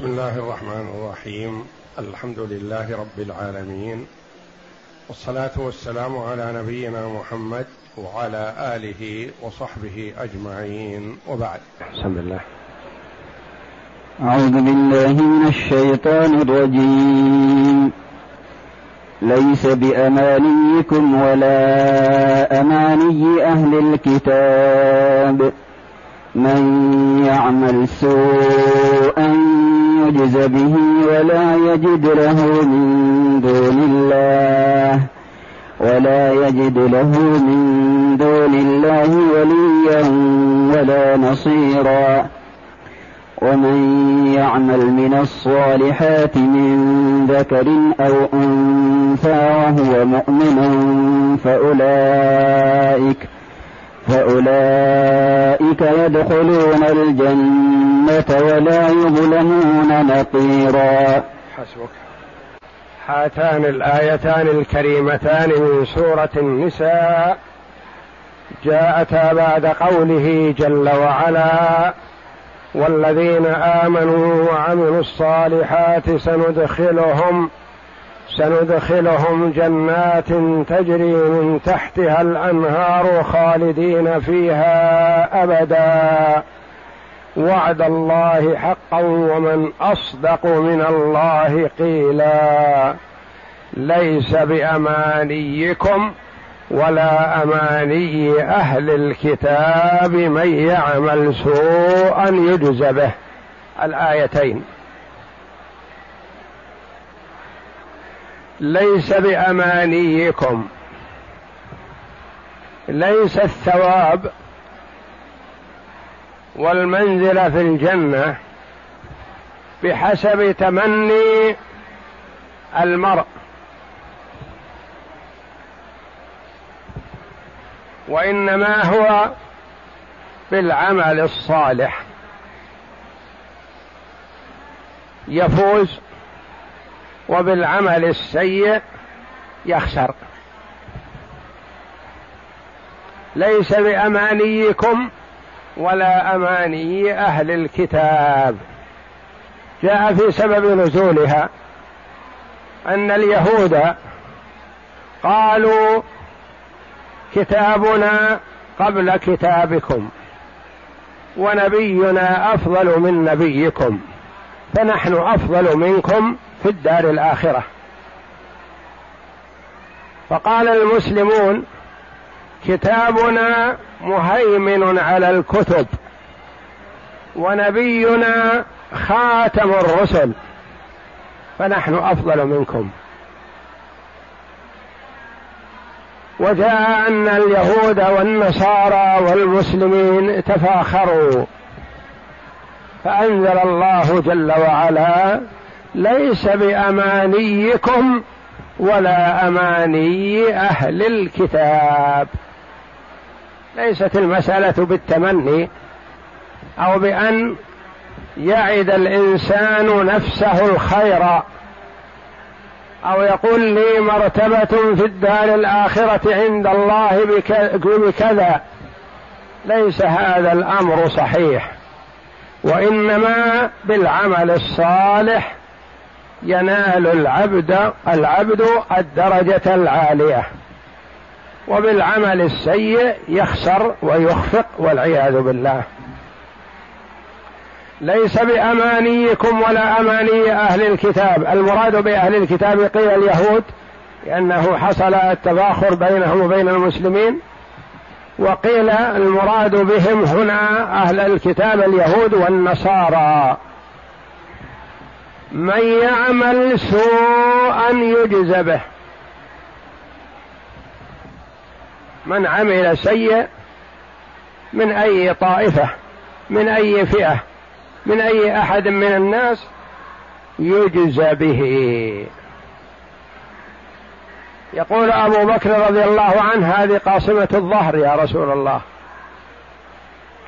بسم الله الرحمن الرحيم. الحمد لله رب العالمين. والصلاة والسلام على نبينا محمد وعلى آله وصحبه أجمعين. وبعد. بسم الله. أعوذ بالله من الشيطان الرجيم. ليس بأمانيكم ولا أماني أهل الكتاب. من يعمل سوءا يجز به ولا يجد له من دون الله. ولا يجد له من دون الله وليا ولا نصيرا. ومن يعمل من الصالحات من ذكر أو أنثى وهو مؤمن فأولئك فأولئك يدخلون الجنة ولا يظلمون نقيرا. حسبك. هاتان الآيتان الكريمتان من سورة النساء. جاءتا بعد قوله جل وعلا والذين آمنوا وعملوا الصالحات سندخلهم سندخلهم جنات تجري من تحتها الأنهار خالدين فيها أبدا. وعد الله حقا ومن أصدق من الله قيلا. ليس بأمانيكم ولا أماني أهل الكتاب من يعمل سوءا يجز به. الآيتين. ليس بأمانيكم. ليس الثواب والمنزله في الجنة بحسب تمني المرء. وإنما هو بالعمل الصالح. يفوز وبالعمل السيء يخسر. ليس بأمانيكم ولا أماني أهل الكتاب. جاء في سبب نزولها أن اليهود قالوا كتابنا قبل كتابكم ونبينا أفضل من نبيكم فنحن أفضل منكم في الدار الآخرة. فقال المسلمون كتابنا مهيمن على الكتب ونبينا خاتم الرسل فنحن أفضل منكم. وجاء أن اليهود والنصارى والمسلمين تفاخروا فأنزل الله جل وعلا ليس بأمانيكم ولا أماني أهل الكتاب. ليست المسألة بالتمني أو بأن يعد الإنسان نفسه الخير أو يقول لي مرتبة في الدار الآخرة عند الله بكذا. ليس هذا الأمر صحيح وإنما بالعمل الصالح ينال العبد العبد الدرجة العالية. وبالعمل السيء يخسر ويخفق والعياذ بالله. ليس بأمانيكم ولا أماني أهل الكتاب. المراد بأهل الكتاب قيل اليهود لأنه حصل التفاخر بينهم وبين المسلمين وقيل المراد بهم هنا أهل الكتاب اليهود والنصارى. من يعمل سوءا يجز به. من عمل سيء من أي طائفة من أي فئة من أي أحد من الناس يجزى به. يقول أبو بكر رضي الله عنه هذه قاصمة الظهر يا رسول الله.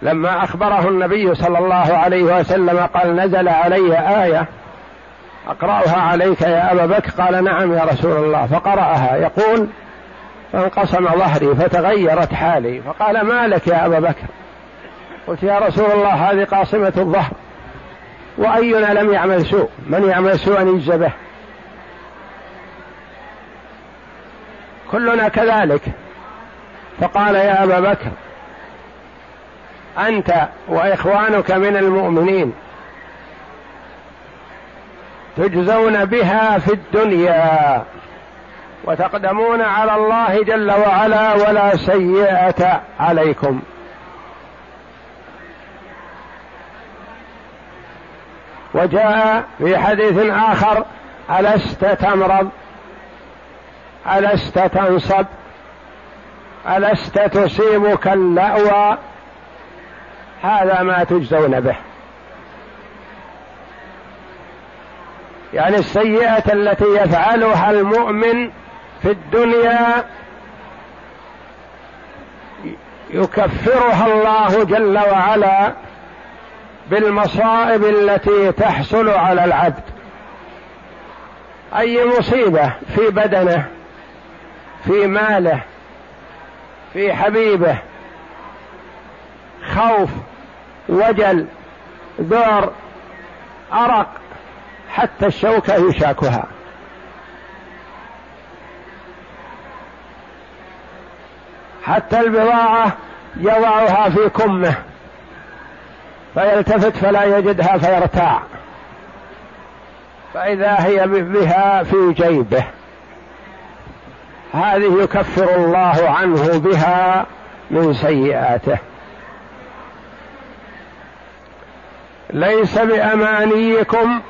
لما أخبره النبي صلى الله عليه وسلم قال نزل علي آية أقرأها عليك يا أبا بكر؟ قال نعم يا رسول الله. فقرأها. يقول فانقسم ظهري فتغيرت حالي. فقال ما لك يا أبا بكر؟ قلت يا رسول الله هذه قاصمة الظهر. وأينا لم يعمل سوء؟ من يعمل سوءا يجزى به. كلنا كذلك. فقال يا أبا بكر أنت وإخوانك من المؤمنين تجزون بها في الدنيا وتقدمون على الله جل وعلا ولا سيئة عليكم. وجاء في حديث آخر ألست تمرض؟ ألست تنصب؟ ألست تصيبك اللأوى؟ هذا ما تجزون به. يعني السيئة التي يفعلها المؤمن في الدنيا يكفرها الله جل وعلا بالمصائب التي تحصل على العبد. أي مصيبة في بدنه في ماله في حبيبه. خوف وجل ذعر أرق حتى الشوكة يشاكها. حتى البضاعة يضعها في كمه. فيلتفت فلا يجدها فيرتاع. فإذا هي بها في جيبه. هذه يكفر الله عنه بها من سيئاته. ليس بأمانيكم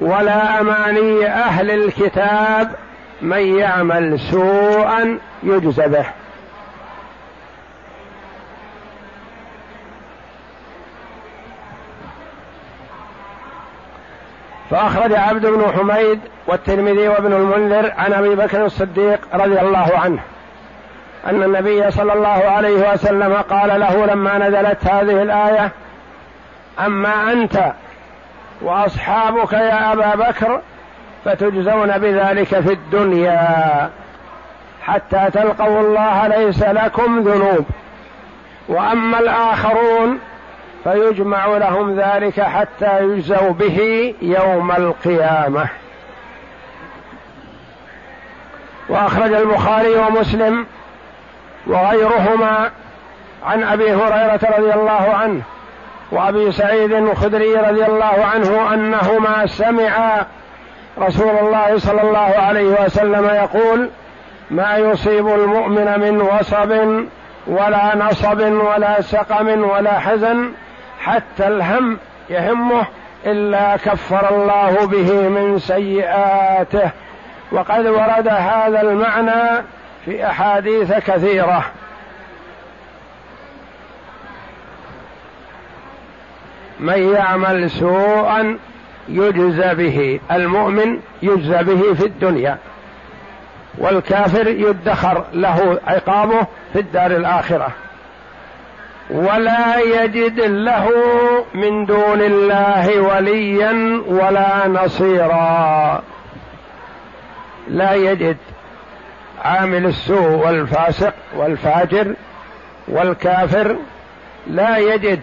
ولا أماني أهل الكتاب من يعمل سوءا يجز به. فأخرج عبد بن حميد والترمذي وابن المنذر عن أبي بكر الصديق رضي الله عنه أن النبي صلى الله عليه وسلم قال له لما نزلت هذه الآية أما أنت وأصحابك يا أبا بكر فتجزون بذلك في الدنيا حتى تلقوا الله ليس لكم ذنوب. وأما الآخرون فيجمع لهم ذلك حتى يجزوا به يوم القيامة. وأخرج البخاري ومسلم وغيرهما عن أبي هريرة رضي الله عنه وابي سعيد الخدري رضي الله عنه انهما سمعا. رسول الله صلى الله عليه وسلم يقول ما يصيب المؤمن من وصب ولا نصب ولا سقم ولا حزن حتى الهم يهمه إلا كفر الله به من سيئاته. وقد ورد هذا المعنى في أحاديث كثيرة. من يعمل سوءا يجزى به. المؤمن يجزى به في الدنيا والكافر يدخر له عقابه في الدار الآخرة. ولا يجد له من دون الله وليا ولا نصيرا. لا يجد عامل السوء والفاسق والفاجر والكافر. لا يجد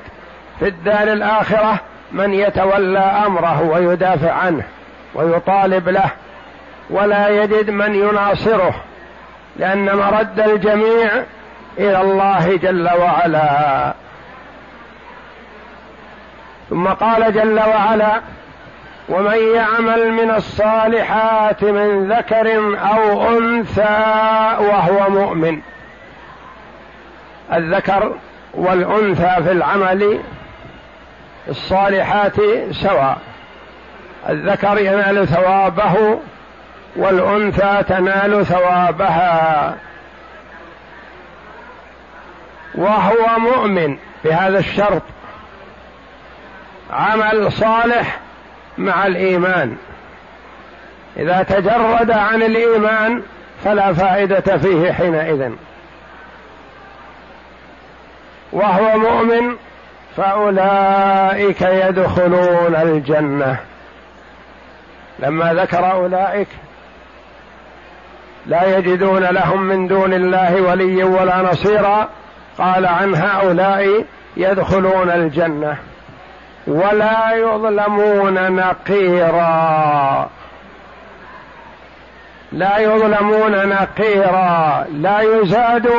في الدار الآخرة من يتولى أمره ويدافع عنه ويطالب له ولا يجد من يناصره لأن مرد الجميع إلى الله جل وعلا. ثم قال جل وعلا ومن يعمل من الصالحات من ذكر أو أنثى وهو مؤمن. الذكر والأنثى في العمل الصالحات سواء الذكر ينال ثوابه والأنثى تنال ثوابها. وهو مؤمن بهذا الشرط. عمل صالح مع الإيمان. إذا تجرد عن الإيمان فلا فائدة فيه حينئذ. وهو مؤمن فأولئك يدخلون الجنة. لما ذكر أولئك لا يجدون لهم من دون الله وليا ولا نصيرا قال عن هؤلاء يدخلون الجنة. ولا يظلمون نقيرا. لا يظلمون نقيرا. لا يزاد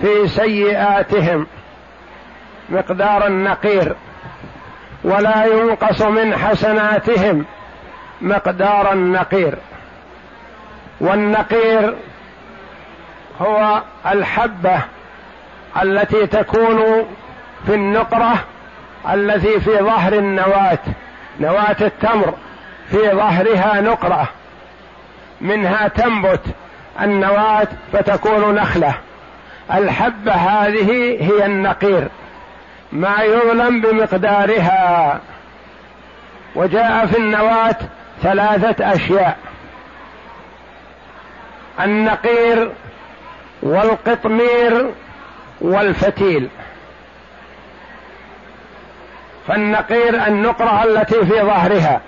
في سيئاتهم. مقدار النقير ولا ينقص من حسناتهم مقدار النقير. والنقير هو الحبة التي تكون في النقرة التي في ظهر النواة نواة التمر في ظهرها نقرة. منها تنبت النواة فتكون نخلة. الحبة هذه هي النقير. ما يظلم بمقدارها. وجاء في النواة ثلاثة أشياء. النقير والقطمير والفتيل. فالنقير النقرة التي في ظهرها.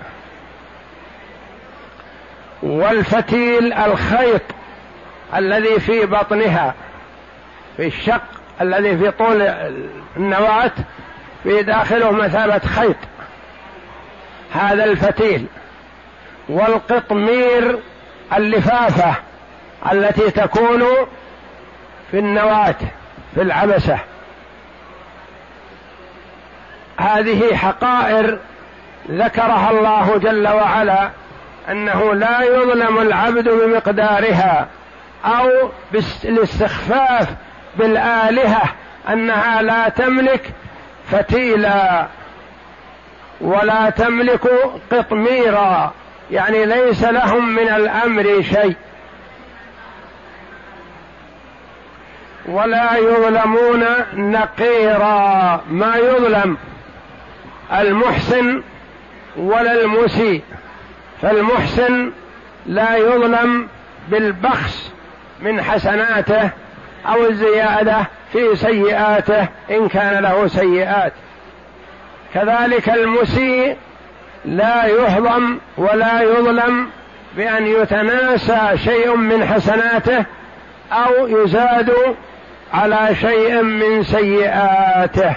والفتيل الخيط الذي في بطنها. في الشق الذي في طول النواة في داخله مثابة خيط. هذا الفتيل والقطمير اللفافة التي تكون في النواة في العبسة. هذه حقائر ذكرها الله جل وعلا أنه لا يظلم العبد بمقدارها أو بالاستخفاف بالآلهة أنها لا تملك فتيلا ولا تملك قطميرا. يعني ليس لهم من الأمر شيء. ولا يظلمون نقيرا. ما يظلم المحسن ولا المسيء. فالمحسن لا يظلم بالبخس من حسناته أو الزيادة في سيئاته إن كان له سيئات. كذلك المسيء لا يهضم ولا يظلم بأن يتناسى شيء من حسناته أو يزاد على شيء من سيئاته.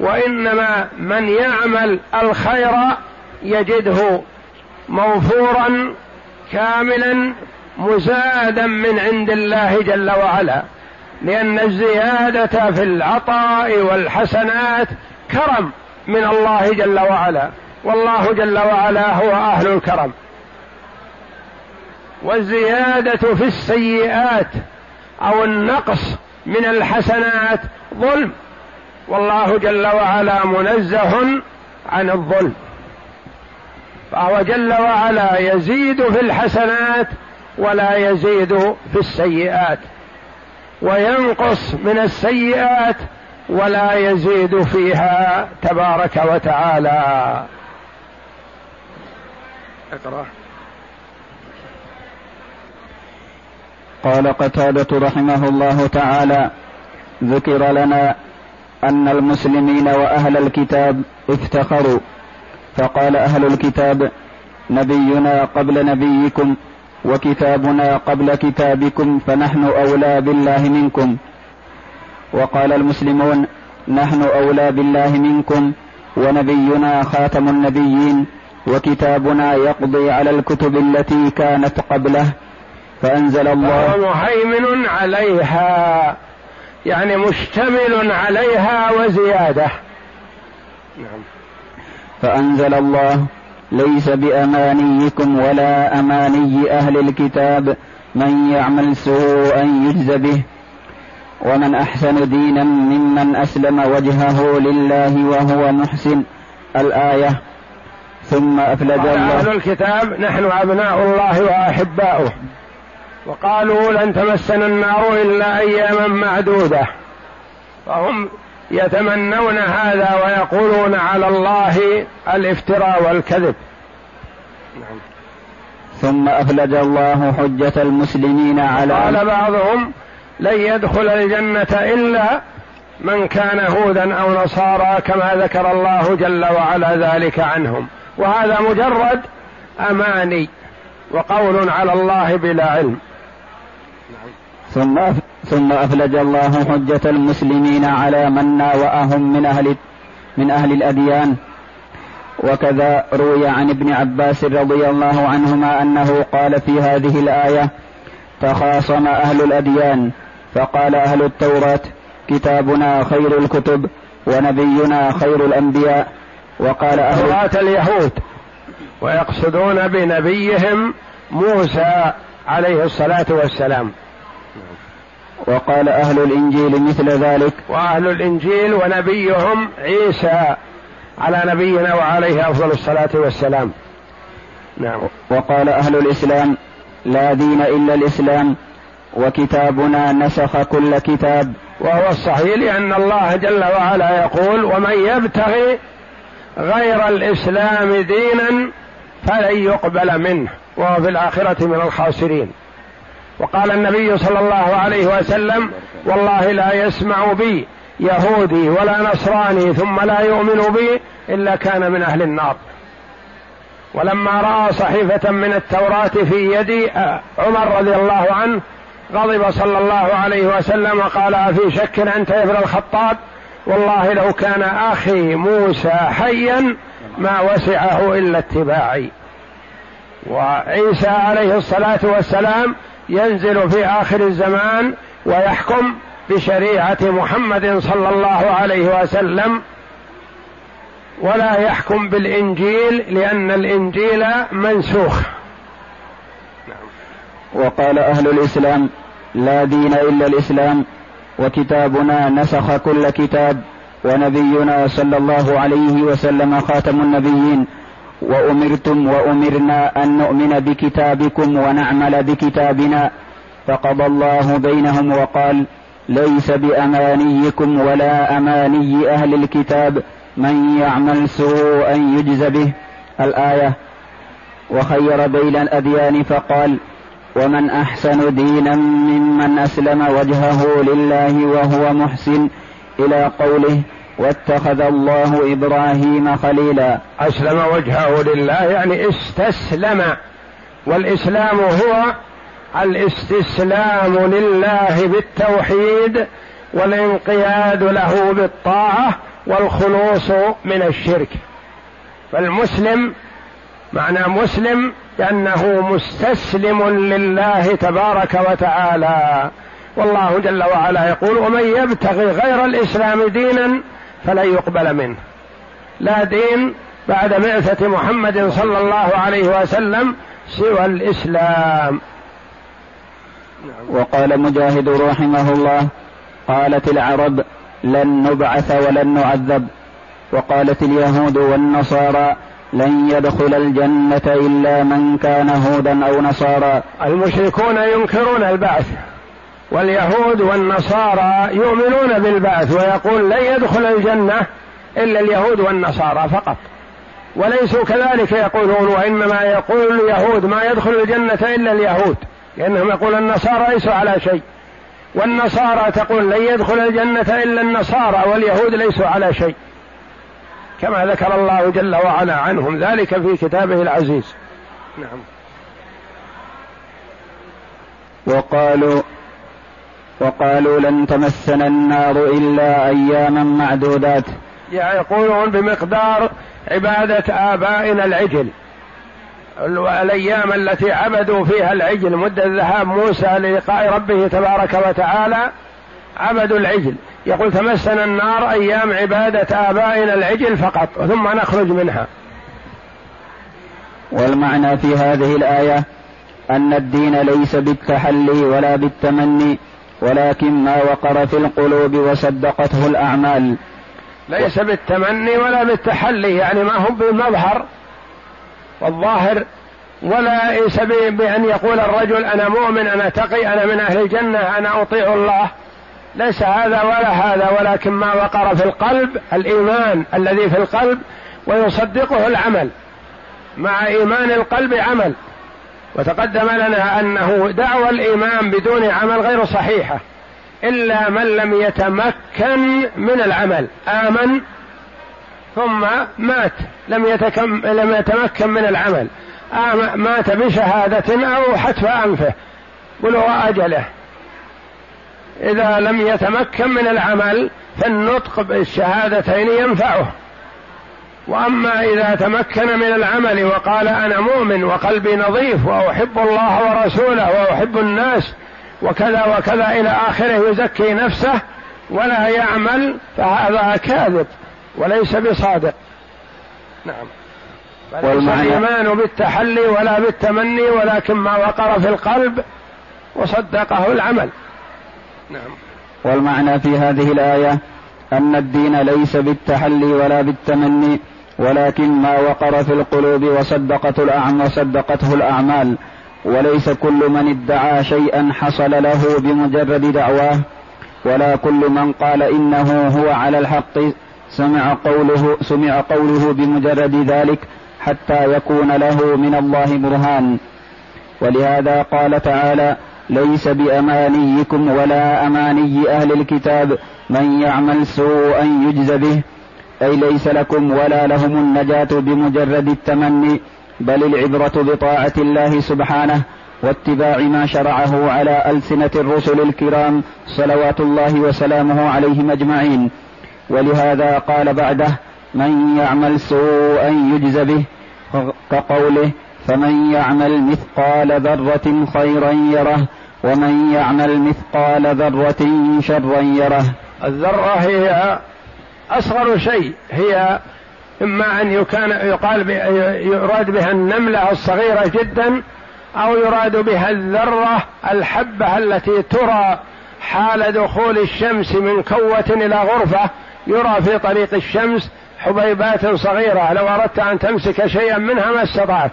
وإنما من يعمل الخير يجده موفورا كاملا مزادا من عند الله جل وعلا. لأن الزيادة في العطاء والحسنات كرم من الله جل وعلا. والله جل وعلا هو أهل الكرم. والزيادة في السيئات أو النقص من الحسنات ظلم. والله جل وعلا منزه عن الظلم. فهو جل وعلا يزيد في الحسنات ولا يزيد في السيئات. وينقص من السيئات ولا يزيد فيها تبارك وتعالى. اقرأ. قال قتادة رحمه الله تعالى ذكر لنا أن المسلمين وأهل الكتاب افتخروا. فقال أهل الكتاب نبينا قبل نبيكم. وكتابنا قبل كتابكم فنحن أولى بالله منكم. وقال المسلمون نحن أولى بالله منكم ونبينا خاتم النبيين وكتابنا يقضي على الكتب التي كانت قبله فأنزل الله ومهيمن عليها يعني مشتمل عليها وزيادة. نعم. فأنزل الله ليس بأمانيكم ولا أماني أهل الكتاب. من يعمل سوءا يجز به. ومن أحسن دينا ممن أسلم وجهه لله وهو محسن. الآية. ثم أفلج الله. أهل الكتاب نحن أبناء الله وأحباؤه. وقالوا لن تمسنا النار إلا أياما معدودة. فهم يتمنون هذا ويقولون على الله الافتراء والكذب. نعم. ثم افلج الله حجة المسلمين على قال بعضهم لن يدخل الجنة إلا من كان هودا أو نصارى كما ذكر الله جل وعلا ذلك عنهم. وهذا مجرد أماني وقول على الله بلا علم. ثم ثم أفلج الله حجة المسلمين على من ناوأهم من أهل من أهل الأديان. وكذا روي عن ابن عباس رضي الله عنهما أنه قال في هذه الآية تخاصم أهل الأديان فقال أهل التوراة كتابنا خير الكتب ونبينا خير الأنبياء وقال أهل التوراه اليهود ويقصدون بنبيهم موسى عليه الصلاة والسلام وقال أهل الإنجيل مثل ذلك. وأهل الإنجيل ونبيهم عيسى على نبينا وعليه أفضل الصلاة والسلام. نعم. وقال أهل الإسلام لا دين إلا الإسلام وكتابنا نسخ كل كتاب. وهو الصحيح لأن الله جل وعلا يقول ومن يبتغي غير الإسلام دينا فلن يقبل منه. وهو في الآخرة من الخاسرين. وقال النبي صلى الله عليه وسلم والله لا يسمع بي يهودي ولا نصراني ثم لا يؤمن بي إلا كان من أهل النار. ولما رأى صحيفة من التوراة في يد عمر رضي الله عنه غضب صلى الله عليه وسلم وقال أفي شك أنت يا ابن الخطاب؟ والله لو كان أخي موسى حيا ما وسعه إلا اتباعي. وعيسى عليه الصلاة والسلام ينزل في آخر الزمان ويحكم بشريعة محمد صلى الله عليه وسلم ولا يحكم بالإنجيل لأن الإنجيل منسوخ. وقال أهل الإسلام لا دين إلا الإسلام وكتابنا نسخ كل كتاب ونبينا صلى الله عليه وسلم خاتم النبيين. وأمرتم وأمرنا أن نؤمن بكتابكم ونعمل بكتابنا. فقضى الله بينهم وقال ليس بأمانيكم ولا أماني أهل الكتاب من يعمل سوءا يجز به. الآية وخير بين الأديان فقال ومن أحسن دينا ممن أسلم وجهه لله وهو محسن إلى قوله واتخذ الله إبراهيم خليلا. أسلم وجهه لله يعني استسلم. والإسلام هو الاستسلام لله بالتوحيد والانقياد له بالطاعة والخلوص من الشرك. فالمسلم معنى مسلم لأنه مستسلم لله تبارك وتعالى. والله جل وعلا يقول ومن يبتغي غير الإسلام دينا فلن يقبل منه. لا دين بعد بعثة محمد صلى الله عليه وسلم سوى الإسلام. وقال مجاهد رحمه الله قالت العرب لن نبعث ولن نعذب. وقالت اليهود والنصارى لن يدخل الجنة إلا من كان هودا أو نصارى المشركون ينكرون البعث. واليهود والنصارى يؤمنون بالبعث ويقول لن يدخل الجنة إلا اليهود والنصارى فقط. وليسوا كذلك يقولون وإنما يقول اليهود ما يدخل الجنة إلا اليهود لأنهم يقول النصارى ليسوا على شيء. والنصارى تقول لن يدخل الجنة إلا النصارى واليهود ليسوا على شيء. كما ذكر الله جل وعلا عنهم ذلك في كتابه العزيز. نعم. وقالوا وقالوا لن تمسنا النار إلا أياما معدودات. يعني يقولون بمقدار عبادة آبائنا العجل. الأيام التي عبدوا فيها العجل مدة ذهاب موسى للقاء ربه تبارك وتعالى عبدوا العجل. يقول تمسنا النار أيام عبادة آبائنا العجل فقط ثم نخرج منها. والمعنى في هذه الآية أن الدين ليس بالتحلي ولا بالتمني ولكن ما وقر في القلوب وصدقته الأعمال. ليس بالتمني ولا بالتحلي يعني ما هو بالمظهر والظاهر ولا ليس بأن يقول الرجل أنا مؤمن أنا تقي أنا من أهل الجنة أنا أطيع الله. ليس هذا ولا هذا ولكن ما وقر في القلب الإيمان الذي في القلب ويصدقه العمل. مع إيمان القلب عمل. وتقدم لنا أنه دعوى الايمان بدون عمل غير صحيحة إلا من لم يتمكن من العمل. آمن ثم مات لم لم يتمكن من العمل. مات بشهادة أو حتف أنفه بلغ أجله. إذا لم يتمكن من العمل فالنطق بالشهادتين ينفعه. وأما إذا تمكن من العمل وقال أنا مؤمن وقلبي نظيف وأحب الله ورسوله وأحب الناس وكذا وكذا إلى آخره يزكي نفسه ولا يعمل فهذا كاذب وليس بصادق. نعم. وليس الإيمان بالتحلي ولا بالتمني ولكن ما وقر في القلب وصدقه العمل. نعم. والمعنى في هذه الآية أن الدين ليس بالتحلي ولا بالتمني ولكن ما وقر في القلوب وصدقته الأعمى وصدقته الأعمال وليس كل من ادعى شيئا حصل له بمجرد دعواه ولا كل من قال إنه هو على الحق سمع قوله سمع قوله بمجرد ذلك حتى يكون له من الله برهان. ولهذا قال تعالى ليس بأمانيكم ولا أماني أهل الكتاب من يعمل سوءا يجز به. أي ليس لكم ولا لهم النجاة بمجرد التمني بل العبرة بطاعة الله سبحانه واتباع ما شرعه على ألسنة الرسل الكرام صلوات الله وسلامه عليهم أجمعين. ولهذا قال بعده من يعمل سوءا يجز به كقوله فمن يعمل مثقال ذرة خيرا يره ومن يعمل مثقال ذرة شرا يره. الذرة هي أصغر شيء هي إما أن يكان يقال يراد بها النملة الصغيرة جدا أو يراد بها الذرة الحبة التي ترى حال دخول الشمس من كوة إلى غرفة يرى في طريق الشمس حبيبات صغيرة. لو أردت أن تمسك شيئا منها ما استطعت.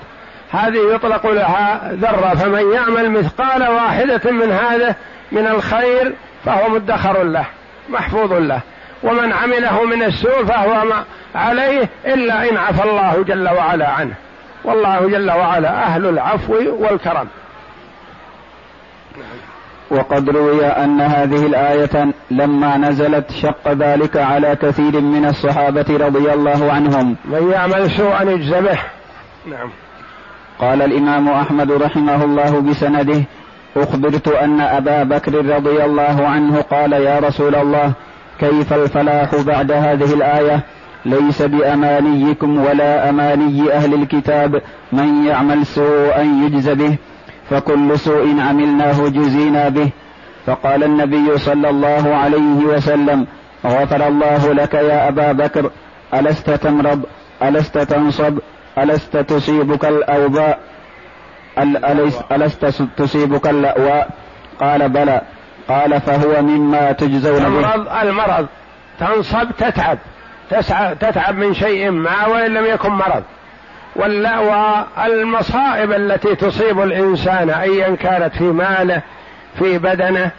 هذه يطلق لها ذرة. فمن يعمل مثقال واحدة من هذا من الخير فهو مدخر له محفوظ له. ومن عمله من السوء فهو ما عليه إلا إن عفى الله جل وعلا عنه. والله جل وعلا أهل العفو والكرم. وقد روي أن هذه الآية لما نزلت شق ذلك على كثير من الصحابة رضي الله عنهم. من يعمل سوءا يجزى به نعم. قال الإمام أحمد رحمه الله بسنده أخبرت أن أبا بكر رضي الله عنه قال يا رسول الله كيف الفلاح بعد هذه الآية؟ ليس بأمانيكم ولا أماني أهل الكتاب من يعمل سوءا يجز به فكل سوء عملناه جزينا به. فقال النبي صلى الله عليه وسلم غفر الله لك يا أبا بكر ألست تمرض ألست تنصب ألست تصيبك الأوباء ألست تصيبك الأواء؟ قال بلى. قال فهو مما تجزون به. المرض المرض. تنصب تتعب. تسعى تتعب من شيء ما وإن لم يكن مرض. والمصائب التي تصيب الإنسان أيا كانت في ماله في بدنه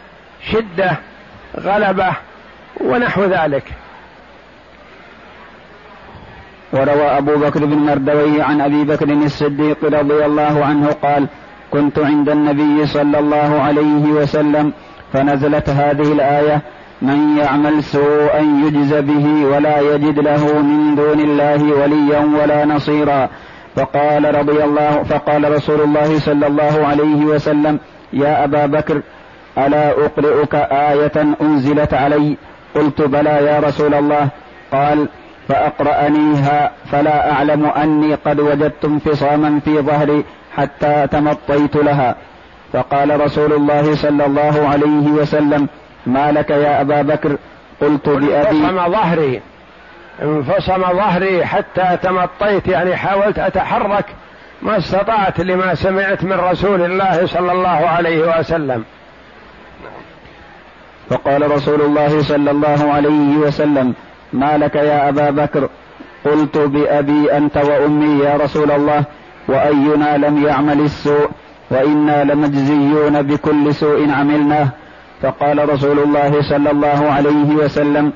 شدة غلبة ونحو ذلك. وروى أبو بكر بن مردوي عن أبي بكر الصديق رضي الله عنه قال كنت عند النبي صلى الله عليه وسلم فنزلت هذه الآية من يعمل سوءا يجز به ولا يجد له من دون الله وليا ولا نصيرا. فقال رضي الله فقال رسول الله صلى الله عليه وسلم يا أبا بكر ألا أقرئك آية أنزلت علي؟ قلت بلى يا رسول الله. قال فأقرأنيها فلا أعلم أني قد وجدت انفصاما في ظهري حتى تمطيت لها. فقال رسول الله صلى الله عليه وسلم ما لك يا أبا بكر؟ قلت بأبي انفصم ظهري انفصم ظهري حتى تمطيت يعني حاولت أتحرك ما استطعت لما سمعت من رسول الله صلى الله عليه وسلم. فقال رسول الله صلى الله عليه وسلم ما لك يا أبا بكر؟ قلت بأبي أنت وأمي يا رسول الله وأينا لم يعمل السوء؟ وإنا لمجزيون بكل سوء عملناه فقال رسول الله صلى الله عليه وسلم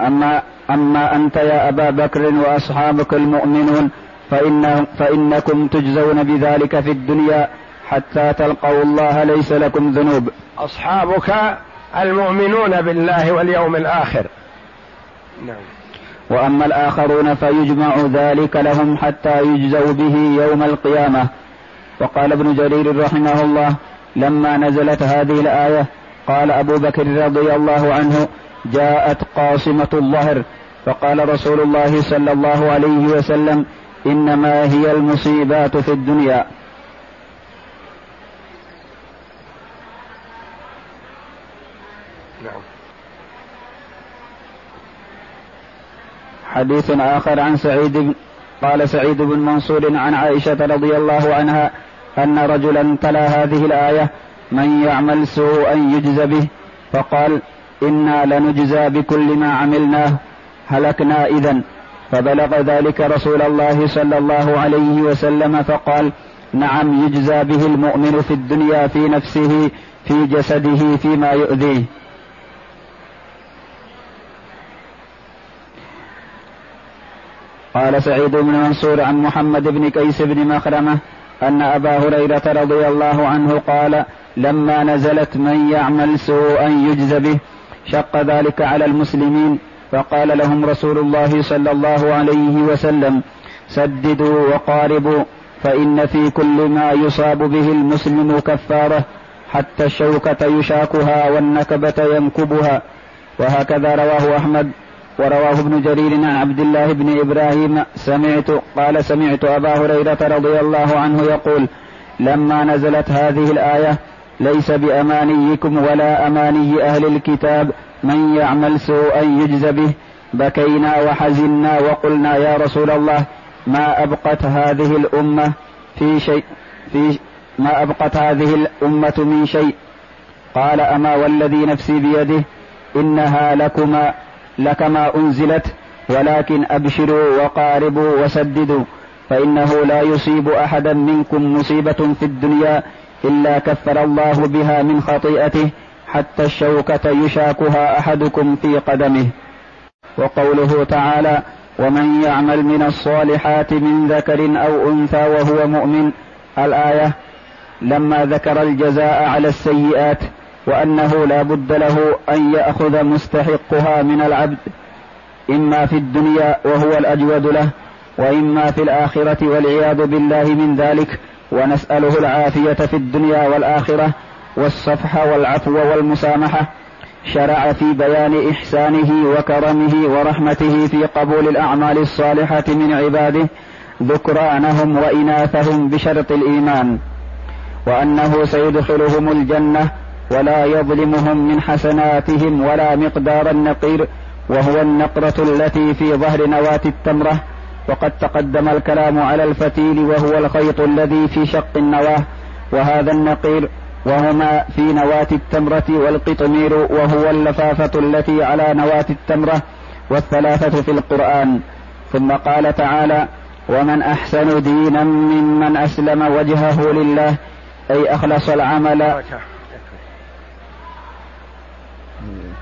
أما أما أنت يا أبا بكر وأصحابك المؤمنون فإن فإنكم تجزون بذلك في الدنيا حتى تلقوا الله ليس لكم ذنوب. أصحابك المؤمنون بالله واليوم الآخر. نعم. وأما الآخرون فيجمع ذلك لهم حتى يجزوا به يوم القيامة. وقال ابن جرير رحمه الله لما نزلت هذه الآية قال أبو بكر رضي الله عنه جاءت قاصمة الظهر فقال رسول الله صلى الله عليه وسلم إنما هي المصيبات في الدنيا نعم. حديث آخر عن سعيد بن قال سعيد بن منصور عن عائشة رضي الله عنها أن رجلا تلا هذه الآية من يعمل سوءا يجز به. فقال إنا لنجزى بكل ما عملناه هلكنا إذا فبلغ ذلك رسول الله صلى الله عليه وسلم فقال نعم يجزى به المؤمن في الدنيا في نفسه في جسده فيما يؤذيه. قال سعيد بن منصور عن محمد بن كيس بن مخرمة أن أبا هريرة رضي الله عنه قال لما نزلت من يعمل سوءا يجز به شق ذلك على المسلمين فقال لهم رسول الله صلى الله عليه وسلم سددوا وقاربوا فإن في كل ما يصاب به المسلم كفارة حتى الشوكة يشاكها والنكبة ينكبها وهكذا رواه أحمد. ورواه ابن جرير عن عبد الله بن إبراهيم سمعت قال سمعت أبا هريرة رضي الله عنه يقول لما نزلت هذه الآية ليس بأمانيكم ولا أماني أهل الكتاب من يعمل سوءا يجز به بكينا وحزنا وقلنا يا رسول الله ما أبقت هذه الأمة في شيء في ما أبقت هذه الأمة من شيء؟ قال أما والذي نفسي بيده إنها لكما لكما أنزلت ولكن أبشروا وقاربوا وسددوا فإنه لا يصيب أحدا منكم مصيبة في الدنيا إلا كفر الله بها من خطيئته حتى الشوكة يشاكها أحدكم في قدمه. وقوله تعالى ومن يعمل من الصالحات من ذكر أو أنثى وهو مؤمن الآية لما ذكر الجزاء على السيئات وأنه لا بد له أن يأخذ مستحقها من العبد إما في الدنيا وهو الأجود له وإما في الآخرة والعياذ بالله من ذلك. ونسأله العافية في الدنيا والآخرة والصفح والعفو والمسامحة. شرع في بيان إحسانه وكرمه ورحمته في قبول الأعمال الصالحة من عباده ذكرانهم وإناثهم بشرط الإيمان. وأنه سيدخلهم الجنة ولا يظلمهم من حسناتهم ولا مقدار النقير وهو النقرة التي في ظهر نواة التمرة. وقد تقدم الكلام على الفتيل وهو الخيط الذي في شق النواة. وهذا النقير وهما في نواة التمرة والقطمير وهو اللفافة التي على نواة التمرة والثلاثة في القرآن. ثم قال تعالى ومن أحسن دينا ممن أسلم وجهه لله أي أخلص العمل